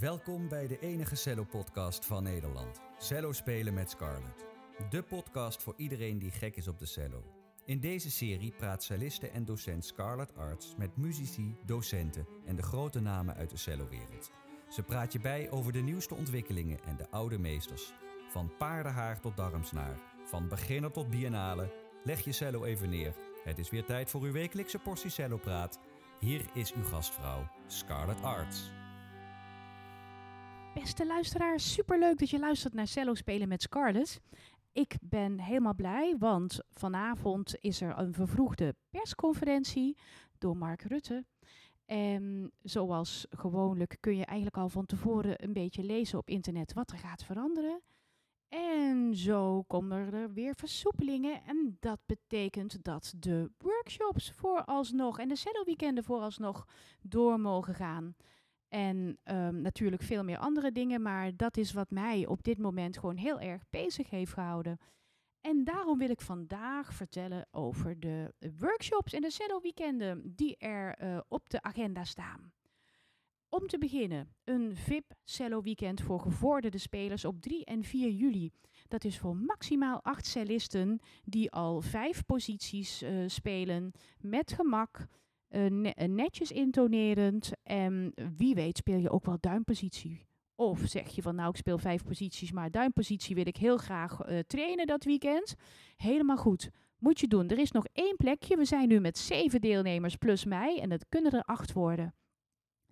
Welkom bij de enige cello-podcast van Nederland. Cello spelen met Scarlett. De podcast voor iedereen die gek is op de cello. In deze serie praat celliste en docent Scarlett Arts met muzici, docenten en de grote namen uit de cellowereld. Ze praat je bij over de nieuwste ontwikkelingen en de oude meesters. Van paardenhaar tot darmsnaar, van beginner tot biennale. Leg je cello even neer. Het is weer tijd voor uw wekelijkse portie cellopraat. Hier is uw gastvrouw, Scarlett Arts. Beste luisteraar, superleuk dat je luistert naar Cello Spelen met Scarlett. Ik ben helemaal blij, want vanavond is er een vervroegde persconferentie door Mark Rutte. En zoals gewoonlijk kun je eigenlijk al van tevoren een beetje lezen op internet wat er gaat veranderen. En zo komen er weer versoepelingen. En dat betekent dat de workshops vooralsnog en de cello weekenden vooralsnog door mogen gaan. En um, natuurlijk veel meer andere dingen, maar dat is wat mij op dit moment gewoon heel erg bezig heeft gehouden. En daarom wil ik vandaag vertellen over de workshops en de cello weekenden die er uh, op de agenda staan. Om te beginnen, een VIP cello weekend voor gevorderde spelers op 3 en 4 juli. Dat is voor maximaal 8 cellisten die al vijf posities uh, spelen met gemak. Uh, ne netjes intonerend. En wie weet speel je ook wel duimpositie. Of zeg je van nou ik speel vijf posities, maar duimpositie wil ik heel graag uh, trainen dat weekend. Helemaal goed. Moet je doen. Er is nog één plekje. We zijn nu met zeven deelnemers plus mij. En dat kunnen er acht worden.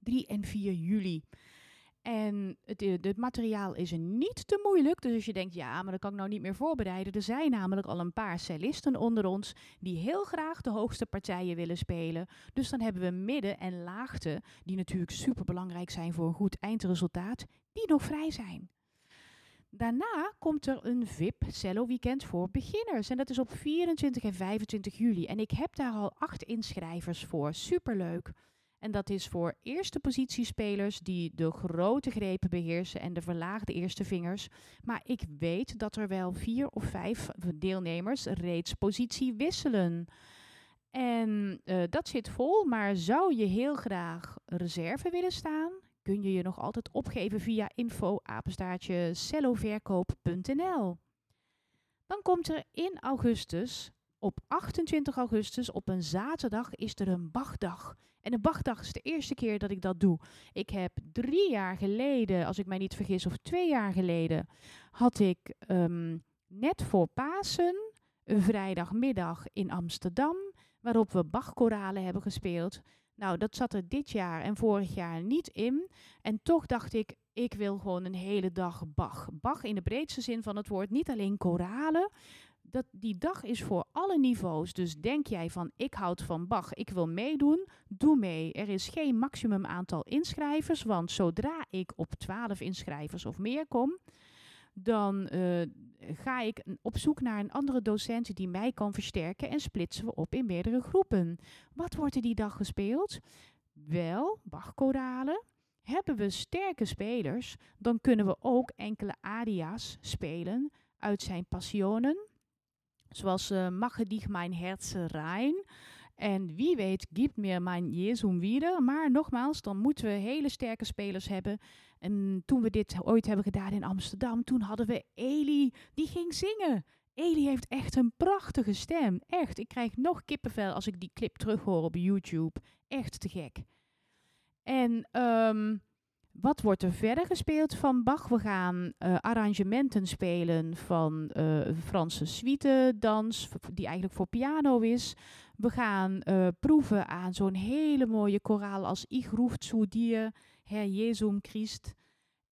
3 en 4 juli. En het, het, materiaal is niet te moeilijk. Dus als je denkt, ja, maar dat kan ik nou niet meer voorbereiden. Er zijn namelijk al een paar cellisten onder ons die heel graag de hoogste partijen willen spelen. Dus dan hebben we midden- en laagte, die natuurlijk super belangrijk zijn voor een goed eindresultaat, die nog vrij zijn. Daarna komt er een VIP cello weekend voor beginners. En dat is op 24 en 25 juli. En ik heb daar al acht inschrijvers voor. Superleuk. En dat is voor eerste positiespelers die de grote grepen beheersen en de verlaagde eerste vingers. Maar ik weet dat er wel vier of vijf deelnemers reeds positie wisselen. En uh, dat zit vol, maar zou je heel graag reserve willen staan? Kun je je nog altijd opgeven via info-apenstaartje celloverkoop.nl. Dan komt er in augustus op 28 augustus, op een zaterdag, is er een Bachdag. En een Bachdag is de eerste keer dat ik dat doe. Ik heb drie jaar geleden, als ik mij niet vergis, of twee jaar geleden, had ik um, net voor Pasen een vrijdagmiddag in Amsterdam, waarop we Bachkoralen hebben gespeeld. Nou, dat zat er dit jaar en vorig jaar niet in. En toch dacht ik, ik wil gewoon een hele dag Bach. Bach in de breedste zin van het woord, niet alleen koralen, dat, die dag is voor alle niveaus. Dus denk jij van ik houd van Bach, ik wil meedoen, doe mee. Er is geen maximum aantal inschrijvers, want zodra ik op 12 inschrijvers of meer kom, dan uh, ga ik op zoek naar een andere docent die mij kan versterken en splitsen we op in meerdere groepen. Wat wordt er die dag gespeeld? Wel, Bachkoralen. Hebben we sterke spelers, dan kunnen we ook enkele aria's spelen uit zijn passionen, Zoals uh, Mache dich mein Herz rein. En wie weet, gibt mir mein Jesum wieder. Maar nogmaals, dan moeten we hele sterke spelers hebben. En toen we dit ooit hebben gedaan in Amsterdam, toen hadden we Eli, die ging zingen. Eli heeft echt een prachtige stem. Echt, ik krijg nog kippenvel als ik die clip terughoor op YouTube. Echt te gek. En um, wat wordt er verder gespeeld van Bach? We gaan uh, arrangementen spelen van uh, Franse suite-dans, die eigenlijk voor piano is. We gaan uh, proeven aan zo'n hele mooie koraal als Ich ruft zu dir, Herr Jesum Christ.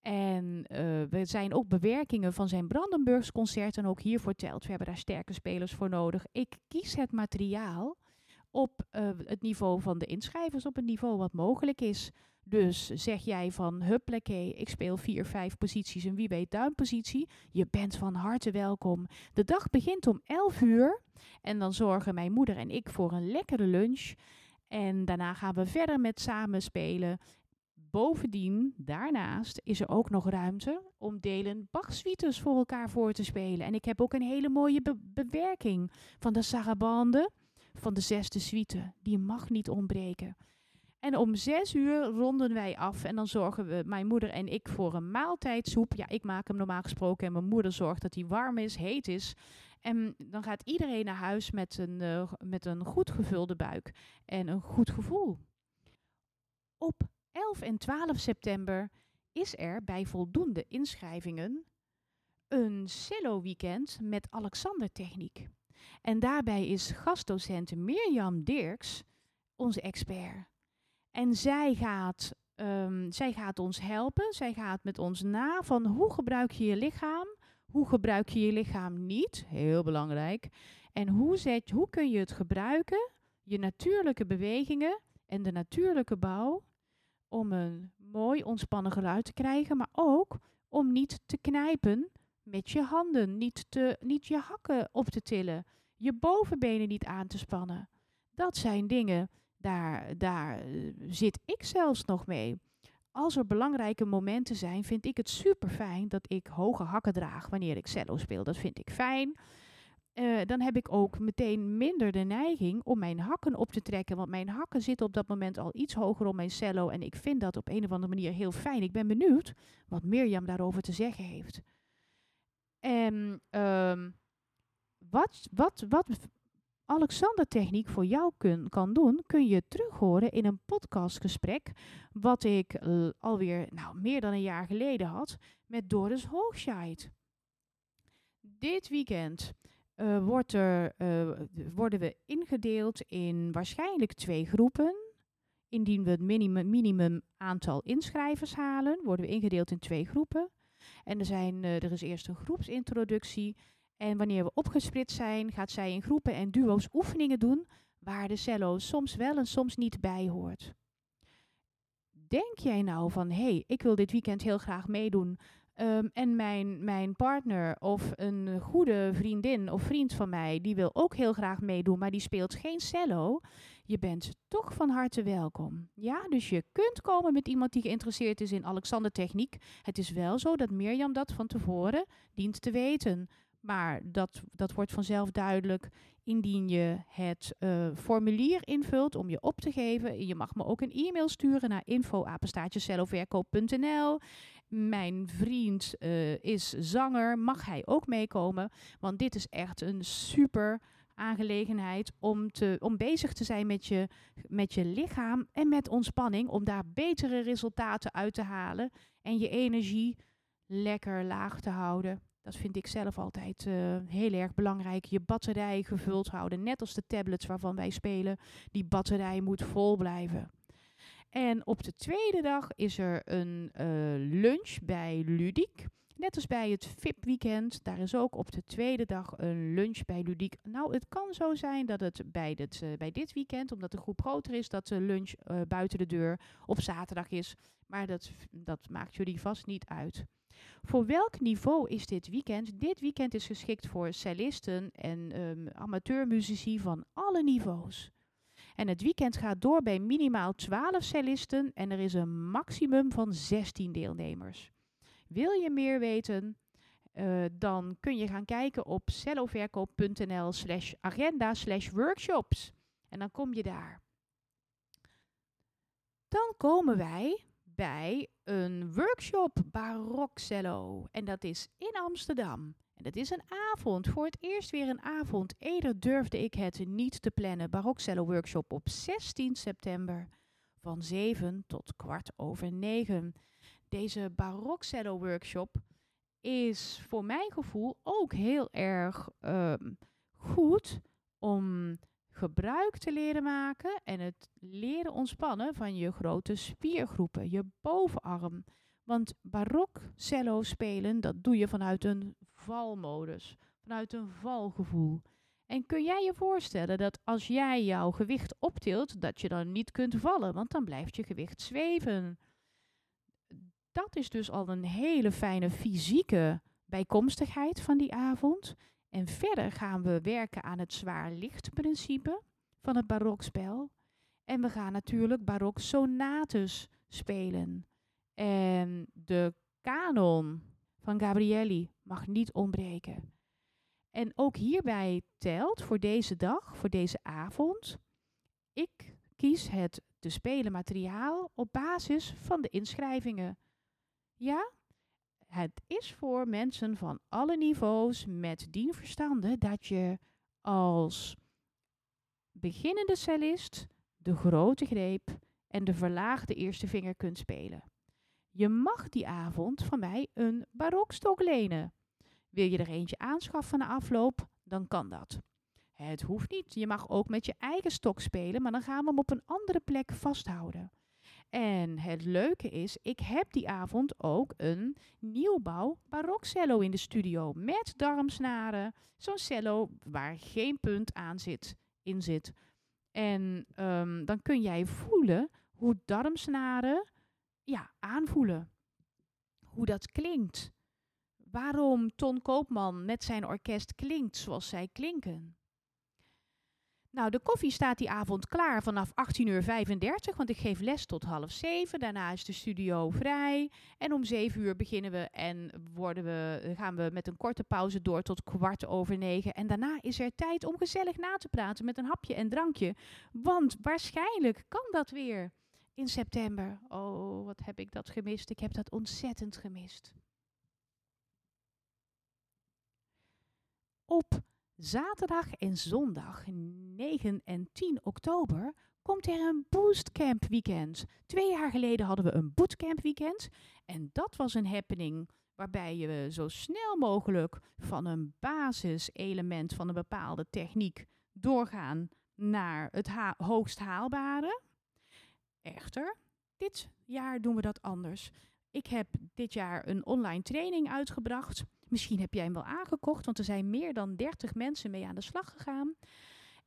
En we zijn ook bewerkingen van zijn Brandenburgs concerten ook hiervoor telt. We hebben daar sterke spelers voor nodig. Ik kies het materiaal op het niveau van de inschrijvers, op het niveau wat mogelijk is. Dus zeg jij van huppleké, ik speel vier, vijf posities en wie weet duimpositie. Je bent van harte welkom. De dag begint om 11 uur en dan zorgen mijn moeder en ik voor een lekkere lunch. En daarna gaan we verder met samen spelen. Bovendien, daarnaast, is er ook nog ruimte om delen Bach-suites voor elkaar voor te spelen. En ik heb ook een hele mooie be bewerking van de sarabande van de zesde suite. Die mag niet ontbreken. En om zes uur ronden wij af en dan zorgen we, mijn moeder en ik, voor een maaltijdsoep. Ja, ik maak hem normaal gesproken en mijn moeder zorgt dat hij warm is, heet is. En dan gaat iedereen naar huis met een, uh, met een goed gevulde buik en een goed gevoel. Op 11 en 12 september is er bij voldoende inschrijvingen een cello-weekend met Alexander Techniek. En daarbij is gastdocent Mirjam Dirks onze expert. En zij gaat, um, zij gaat ons helpen. Zij gaat met ons na van hoe gebruik je je lichaam, hoe gebruik je je lichaam niet, heel belangrijk. En hoe, zet, hoe kun je het gebruiken, je natuurlijke bewegingen en de natuurlijke bouw, om een mooi ontspannen geluid te krijgen, maar ook om niet te knijpen met je handen, niet, te, niet je hakken op te tillen, je bovenbenen niet aan te spannen. Dat zijn dingen daar, daar eh, zit ik zelfs nog mee. Als er belangrijke momenten zijn, vind ik het super fijn dat ik hoge hakken draag wanneer ik cello speel. Dat vind ik fijn. Uh, dan heb ik ook meteen minder de neiging om mijn hakken op te trekken. Want mijn hakken zitten op dat moment al iets hoger op mijn cello. En ik vind dat op een of andere manier heel fijn. Ik ben benieuwd wat Mirjam daarover te zeggen heeft. En um, wat, wat, wat Alexander Techniek voor jou kun, kan doen, kun je terug horen in een podcastgesprek. Wat ik alweer nou, meer dan een jaar geleden had met Doris Hoogscheid. Dit weekend uh, wordt er, uh, worden we ingedeeld in waarschijnlijk twee groepen. Indien we het minimum, minimum aantal inschrijvers halen, worden we ingedeeld in twee groepen. En er, zijn, er is eerst een groepsintroductie en wanneer we opgesplitst zijn, gaat zij in groepen en duo's oefeningen doen waar de cello soms wel en soms niet bij hoort. Denk jij nou van, hé, hey, ik wil dit weekend heel graag meedoen um, en mijn, mijn partner of een goede vriendin of vriend van mij, die wil ook heel graag meedoen, maar die speelt geen cello. Je bent toch van harte welkom. Ja, dus je kunt komen met iemand die geïnteresseerd is in Alexander Techniek. Het is wel zo dat Mirjam dat van tevoren dient te weten. Maar dat, dat wordt vanzelf duidelijk indien je het uh, formulier invult om je op te geven. Je mag me ook een e-mail sturen naar info@celloverkoop.nl. Mijn vriend uh, is zanger, mag hij ook meekomen? Want dit is echt een super aangelegenheid om, te, om bezig te zijn met je, met je lichaam en met ontspanning, om daar betere resultaten uit te halen en je energie lekker laag te houden. Dat vind ik zelf altijd uh, heel erg belangrijk. Je batterij gevuld houden. Net als de tablets waarvan wij spelen. Die batterij moet vol blijven. En op de tweede dag is er een uh, lunch bij Ludiek. Net als bij het VIP-weekend, daar is ook op de tweede dag een lunch bij Ludiek. Nou, het kan zo zijn dat het bij dit, uh, bij dit weekend, omdat de groep groter is, dat de lunch buiten de deur op zaterdag is. Maar dat, dat maakt jullie vast niet uit. Voor welk niveau is dit weekend? Dit weekend is geschikt voor cellisten en um, amateurmuzici van alle niveaus. En het weekend gaat door bij minimaal 12 cellisten en er is een maximum van 16 deelnemers. Wil je meer weten? Uh, dan kun je gaan kijken op celloverkoop.nl slash agenda slash workshops. En dan kom je daar. Dan komen wij bij een workshop barokcello. En dat is in Amsterdam. En dat is een avond, voor het eerst weer een avond. Eerder durfde ik het niet te plannen. Barokcello workshop op 16 september van 7 tot kwart over 9. Deze barokcello workshop is voor mijn gevoel ook heel erg uh, goed om gebruik te leren maken en het leren ontspannen van je grote spiergroepen, je bovenarm. Want barok cello spelen, dat doe je vanuit een valmodus, vanuit een valgevoel. En kun jij je voorstellen dat als jij jouw gewicht optilt, dat je dan niet kunt vallen, want dan blijft je gewicht zweven. Dat is dus al een hele fijne fysieke bijkomstigheid van die avond. En verder gaan we werken aan het zwaar lichtprincipe van het barokspel. En we gaan natuurlijk barok sonates spelen. En de kanon van Gabrielli mag niet ontbreken. En ook hierbij telt voor deze dag, voor deze avond, ik kies het te spelen materiaal op basis van de inschrijvingen. Ja, het is voor mensen van alle niveaus met dien verstande dat je als beginnende cellist de grote greep en de verlaagde eerste vinger kunt spelen. Je mag die avond van mij een barokstok lenen. Wil je er eentje aanschaffen na afloop, dan kan dat. Het hoeft niet. Je mag ook met je eigen stok spelen, maar dan gaan we hem op een andere plek vasthouden. En het leuke is, ik heb die avond ook een nieuwbouw barokcello in de studio met darmsnaren. Zo'n cello waar geen punt aan zit, in zit. En um, dan kun jij voelen hoe darmsnaren ja, aanvoelen. Hoe dat klinkt. Waarom Ton Koopman met zijn orkest klinkt zoals zij klinken. Nou, de koffie staat die avond klaar vanaf 18.35 uur, want ik geef les tot half zeven. Daarna is de studio vrij. En om 7 uur beginnen we en worden we, gaan we met een korte pauze door tot kwart over negen. En daarna is er tijd om gezellig na te praten met een hapje en drankje. Want waarschijnlijk kan dat weer in september. Oh, wat heb ik dat gemist? Ik heb dat ontzettend gemist. Op zaterdag en zondag 9 en 10 oktober komt er een boostcamp weekend. Twee jaar geleden hadden we een bootcamp weekend. En dat was een happening waarbij je zo snel mogelijk van een basiselement van een bepaalde techniek doorgaan naar het hoogst haalbare. Echter, dit jaar doen we dat anders. Ik heb dit jaar een online training uitgebracht. Misschien heb jij hem wel aangekocht, want er zijn meer dan 30 mensen mee aan de slag gegaan.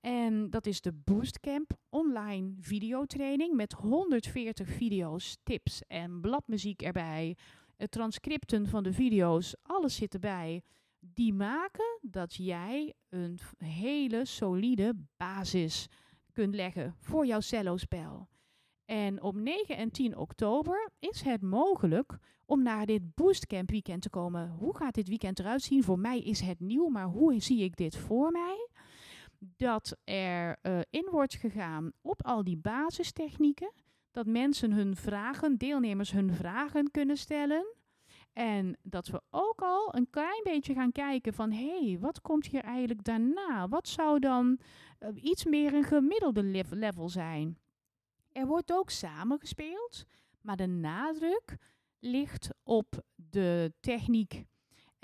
En dat is de Boostcamp online videotraining met 140 video's, tips en bladmuziek erbij. Het transcripten van de video's, alles zit erbij. Die maken dat jij een hele solide basis kunt leggen voor jouw cello-spel. En op 9 en 10 oktober is het mogelijk om naar dit Boostcamp weekend te komen. Hoe gaat dit weekend eruit zien? Voor mij is het nieuw, maar hoe zie ik dit voor mij? Dat er uh, in wordt gegaan op al die basistechnieken. Dat mensen hun vragen, deelnemers hun vragen kunnen stellen. En dat we ook al een klein beetje gaan kijken van hé, hey, wat komt hier eigenlijk daarna? Wat zou dan uh, iets meer een gemiddelde level zijn? Er wordt ook samengespeeld, maar de nadruk ligt op de techniek.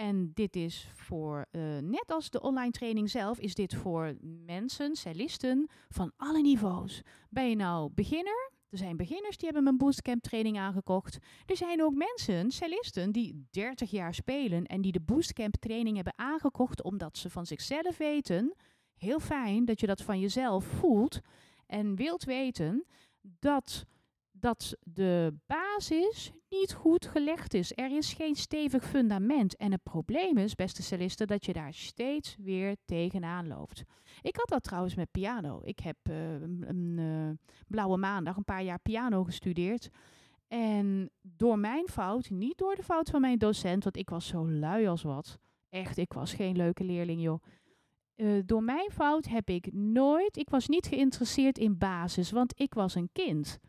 En dit is voor, uh, net als de online training zelf, is dit voor mensen, cellisten van alle niveaus. Ben je nou beginner? Er zijn beginners die hebben mijn boostcamp training aangekocht. Er zijn ook mensen, cellisten, die 30 jaar spelen en die de boostcamp training hebben aangekocht omdat ze van zichzelf weten. Heel fijn dat je dat van jezelf voelt en wilt weten dat, dat de basis niet goed gelegd is. Er is geen stevig fundament. En het probleem is, beste cellisten, dat je daar steeds weer tegenaan loopt. Ik had dat trouwens met piano. Ik heb uh, een uh, blauwe maandag een paar jaar piano gestudeerd. En door mijn fout, niet door de fout van mijn docent, want ik was zo lui als wat. Echt, ik was geen leuke leerling, joh. Uh, door mijn fout heb ik nooit, ik was niet geïnteresseerd in basis, want ik was een kind.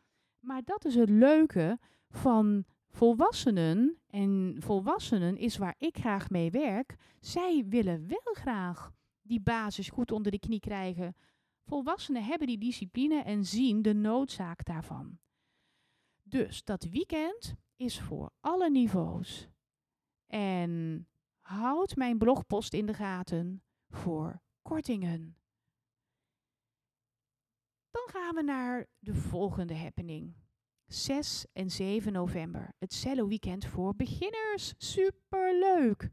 Maar dat is het leuke van volwassenen. En volwassenen is waar ik graag mee werk. Zij willen wel graag die basis goed onder de knie krijgen. Volwassenen hebben die discipline en zien de noodzaak daarvan. Dus dat weekend is voor alle niveaus. En houd mijn blogpost in de gaten voor kortingen. Dan gaan we naar de volgende happening. 6 en 7 november. Het Cello Weekend voor beginners. Superleuk!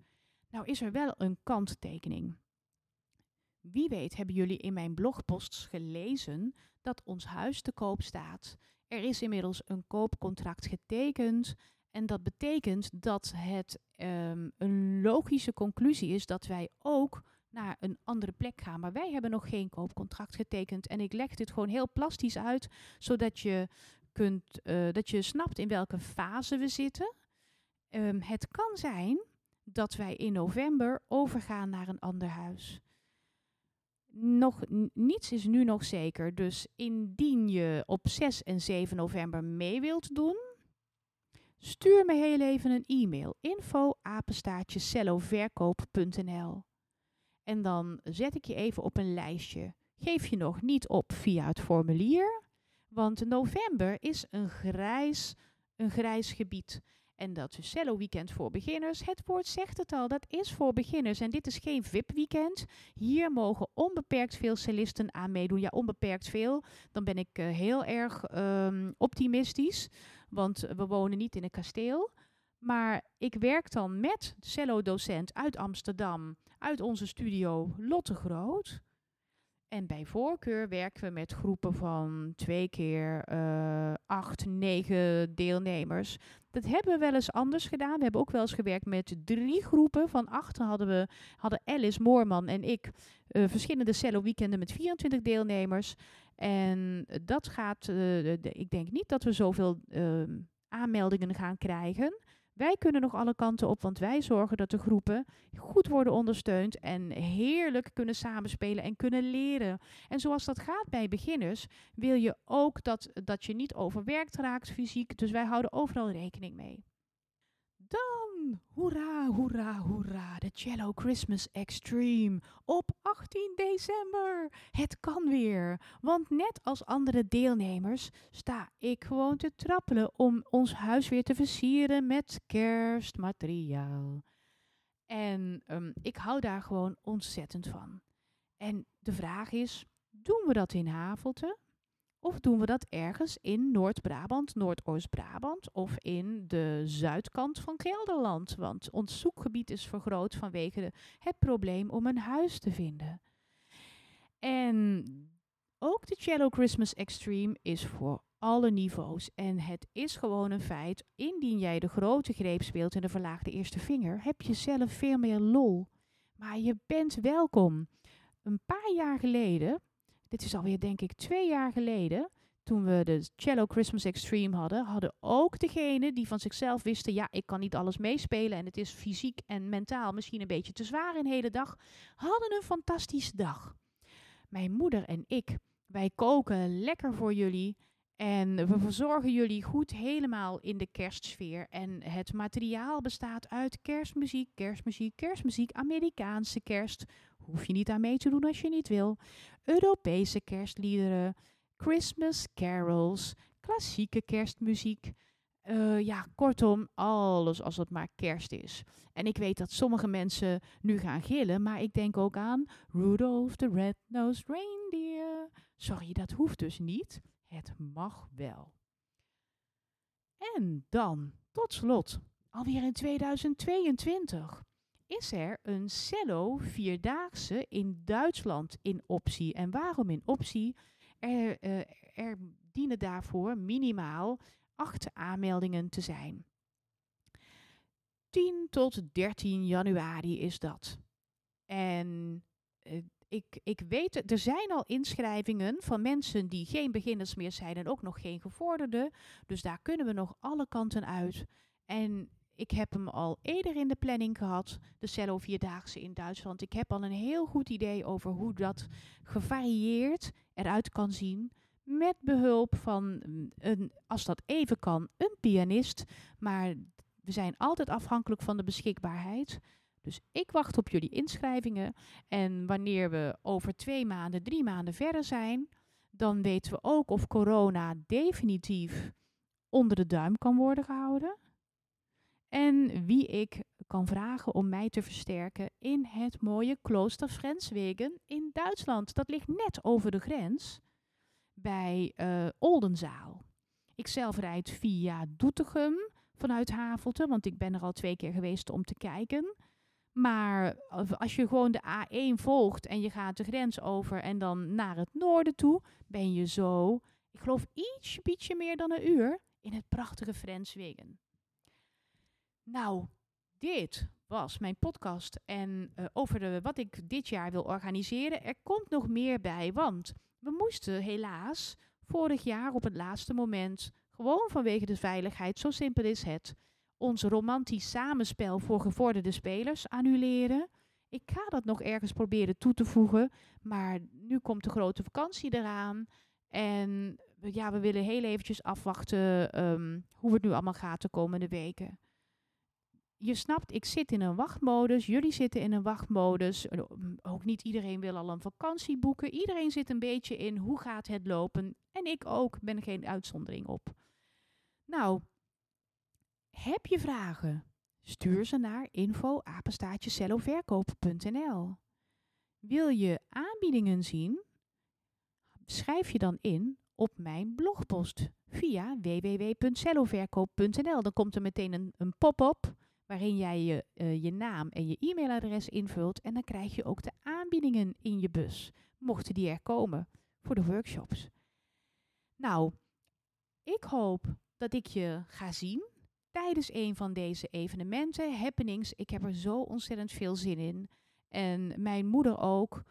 Nou is er wel een kanttekening. Wie weet hebben jullie in mijn blogposts gelezen dat ons huis te koop staat. Er is inmiddels een koopcontract getekend. En dat betekent dat het um, een logische conclusie is dat wij ook naar een andere plek gaan. Maar wij hebben nog geen koopcontract getekend. En ik leg dit gewoon heel plastisch uit, zodat je, kunt, uh, dat je snapt in welke fase we zitten. Um, het kan zijn dat wij in november overgaan naar een ander huis. nog, niets is nu nog zeker. Dus indien je op 6 en 7 november mee wilt doen, stuur me heel even een e-mail. Info En dan zet ik je even op een lijstje. Geef je nog niet op via het formulier, want november is een grijs, een grijs gebied. En dat is cello weekend voor beginners. Het woord zegt het al, dat is voor beginners. En dit is geen VIP-weekend. Hier mogen onbeperkt veel cellisten aan meedoen. Ja, onbeperkt veel. Dan ben ik uh, heel erg um, optimistisch. Want we wonen niet in een kasteel. Maar ik werk dan met cello-docent uit Amsterdam, uit onze studio Lotte Groot. En bij voorkeur werken we met groepen van twee keer uh, acht, negen deelnemers. Dat hebben we wel eens anders gedaan. We hebben ook wel eens gewerkt met drie groepen. Van achter hadden we hadden Alice Moorman en ik uh, verschillende cello weekenden met 24 deelnemers. En dat gaat, de, ik denk niet dat we zoveel ehm, aanmeldingen gaan krijgen. Wij kunnen nog alle kanten op, want wij zorgen dat de groepen goed worden ondersteund en heerlijk kunnen samenspelen en kunnen leren. En zoals dat gaat bij beginners, wil je ook dat, dat je niet overwerkt raakt fysiek. Dus wij houden overal rekening mee. Dan, hoera, hoera, hoera, de Cello Christmas Extreme op 18 december. Het kan weer, want net als andere deelnemers sta ik gewoon te trappelen om ons huis weer te versieren met kerstmateriaal. En um, ik hou daar gewoon ontzettend van. En de vraag is, doen we dat in Havelte? Of doen we dat ergens in Noord-Brabant, Noordoost-Brabant of in de zuidkant van Gelderland? Want ons zoekgebied is vergroot vanwege het probleem om een huis te vinden. En ook de Cello Christmas Extreme is voor alle niveaus. En het is gewoon een feit, indien jij de grote greep speelt en de verlaagde eerste vinger, heb je zelf veel meer lol. Maar je bent welkom. Een paar jaar geleden dit is alweer denk ik twee jaar geleden, toen we de Cello Christmas Extreme hadden, hadden ook degenen die van zichzelf wisten, ja, ik kan niet alles meespelen en het is fysiek en mentaal misschien een beetje te zwaar een hele dag, hadden een fantastische dag. Mijn moeder en ik, wij koken lekker voor jullie en we verzorgen jullie goed helemaal in de kerstsfeer. En het materiaal bestaat uit kerstmuziek, kerstmuziek, kerstmuziek, Amerikaanse kerst. Hoef je niet aan mee te doen als je niet wil. Europese kerstliederen, Christmas carols, klassieke kerstmuziek. Uh, ja, kortom, alles als het maar kerst is. En ik weet dat sommige mensen nu gaan gillen, maar ik denk ook aan Rudolph the Red-Nosed Reindeer. Sorry, dat hoeft dus niet. Het mag wel. En dan, tot slot, alweer in 2022 is er een cello vierdaagse in Duitsland in optie. En waarom in optie? Er, uh, er dienen daarvoor minimaal acht aanmeldingen te zijn. 10 tot 13 januari is dat. En uh, ik, ik weet, er zijn al inschrijvingen van mensen die geen beginners meer zijn en ook nog geen gevorderden. Dus daar kunnen we nog alle kanten uit. En ik heb hem al eerder in de planning gehad, de Cello Vierdaagse in Duitsland. Ik heb al een heel goed idee over hoe dat gevarieerd eruit kan zien. Met behulp van, mm, een, als dat even kan, een pianist. Maar we zijn altijd afhankelijk van de beschikbaarheid. Dus ik wacht op jullie inschrijvingen. En wanneer we over twee maanden, drie maanden verder zijn, dan weten we ook of corona definitief onder de duim kan worden gehouden. En wie ik kan vragen om mij te versterken in het mooie klooster Frenswegen in Duitsland. Dat ligt net over de grens bij uh, Oldenzaal. Ik zelf rijd via Doetinchem vanuit Havelte, want ik ben er al twee keer geweest om te kijken. Maar als je gewoon de A1 volgt en je gaat de grens over en dan naar het noorden toe, ben je zo, ik geloof iets, ietsje meer dan een uur, in het prachtige Frenswegen. Nou, dit was mijn podcast en uh, over de, wat ik dit jaar wil organiseren. Er komt nog meer bij, want we moesten helaas vorig jaar op het laatste moment, gewoon vanwege de veiligheid, zo simpel is het, ons romantisch samenspel voor gevorderde spelers annuleren. Ik ga dat nog ergens proberen toe te voegen, maar nu komt de grote vakantie eraan. En ja, we willen heel eventjes afwachten ehm, hoe het nu allemaal gaat de komende weken. Je snapt, ik zit in een wachtmodus, jullie zitten in een wachtmodus. Ook niet iedereen wil al een vakantie boeken. Iedereen zit een beetje in hoe gaat het lopen. En ik ook, ben geen uitzondering op. Nou, heb je vragen? Stuur ze naar info@celloverkoop.nl. Wil je aanbiedingen zien? Schrijf je dan in op mijn blogpost via www.celloverkoop.nl. Dan komt er meteen een, een pop-up waarin jij je, uh, je naam en je e-mailadres invult en dan krijg je ook de aanbiedingen in je bus, mochten die er komen voor de workshops. Nou, ik hoop dat ik je ga zien tijdens een van deze evenementen, happenings. Ik heb er zo ontzettend veel zin in. En mijn moeder ook.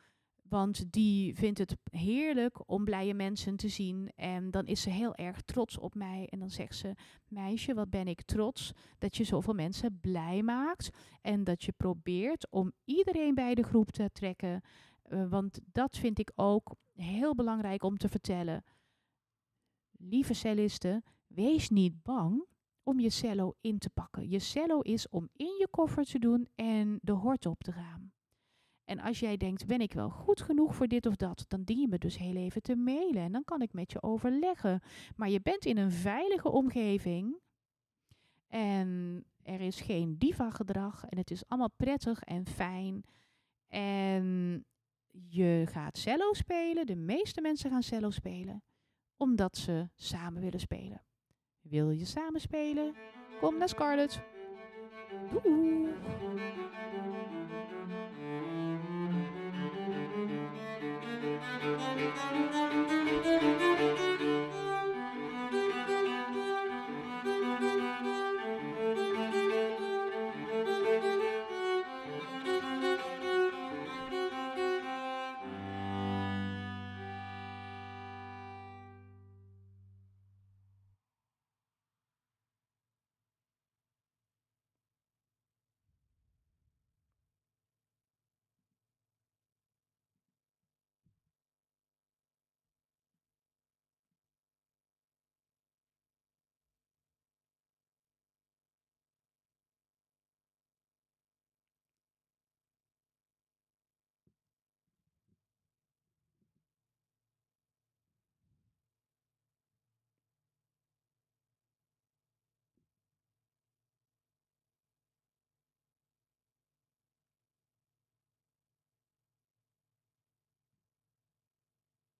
Want die vindt het heerlijk om blije mensen te zien. En dan is ze heel erg trots op mij. En dan zegt ze: Meisje, wat ben ik trots dat je zoveel mensen blij maakt. En dat je probeert om iedereen bij de groep te trekken. Uh, want dat vind ik ook heel belangrijk om te vertellen. Lieve cellisten, wees niet bang om je cello in te pakken. Je cello is om in je koffer te doen en de hort op te gaan. En als jij denkt, ben ik wel goed genoeg voor dit of dat, dan dien je me dus heel even te mailen en dan kan ik met je overleggen. Maar je bent in een veilige omgeving en er is geen diva-gedrag en het is allemaal prettig en fijn. En je gaat cello spelen, de meeste mensen gaan cello spelen, omdat ze samen willen spelen. Wil je samen spelen? Kom naar Scarlett. Doei!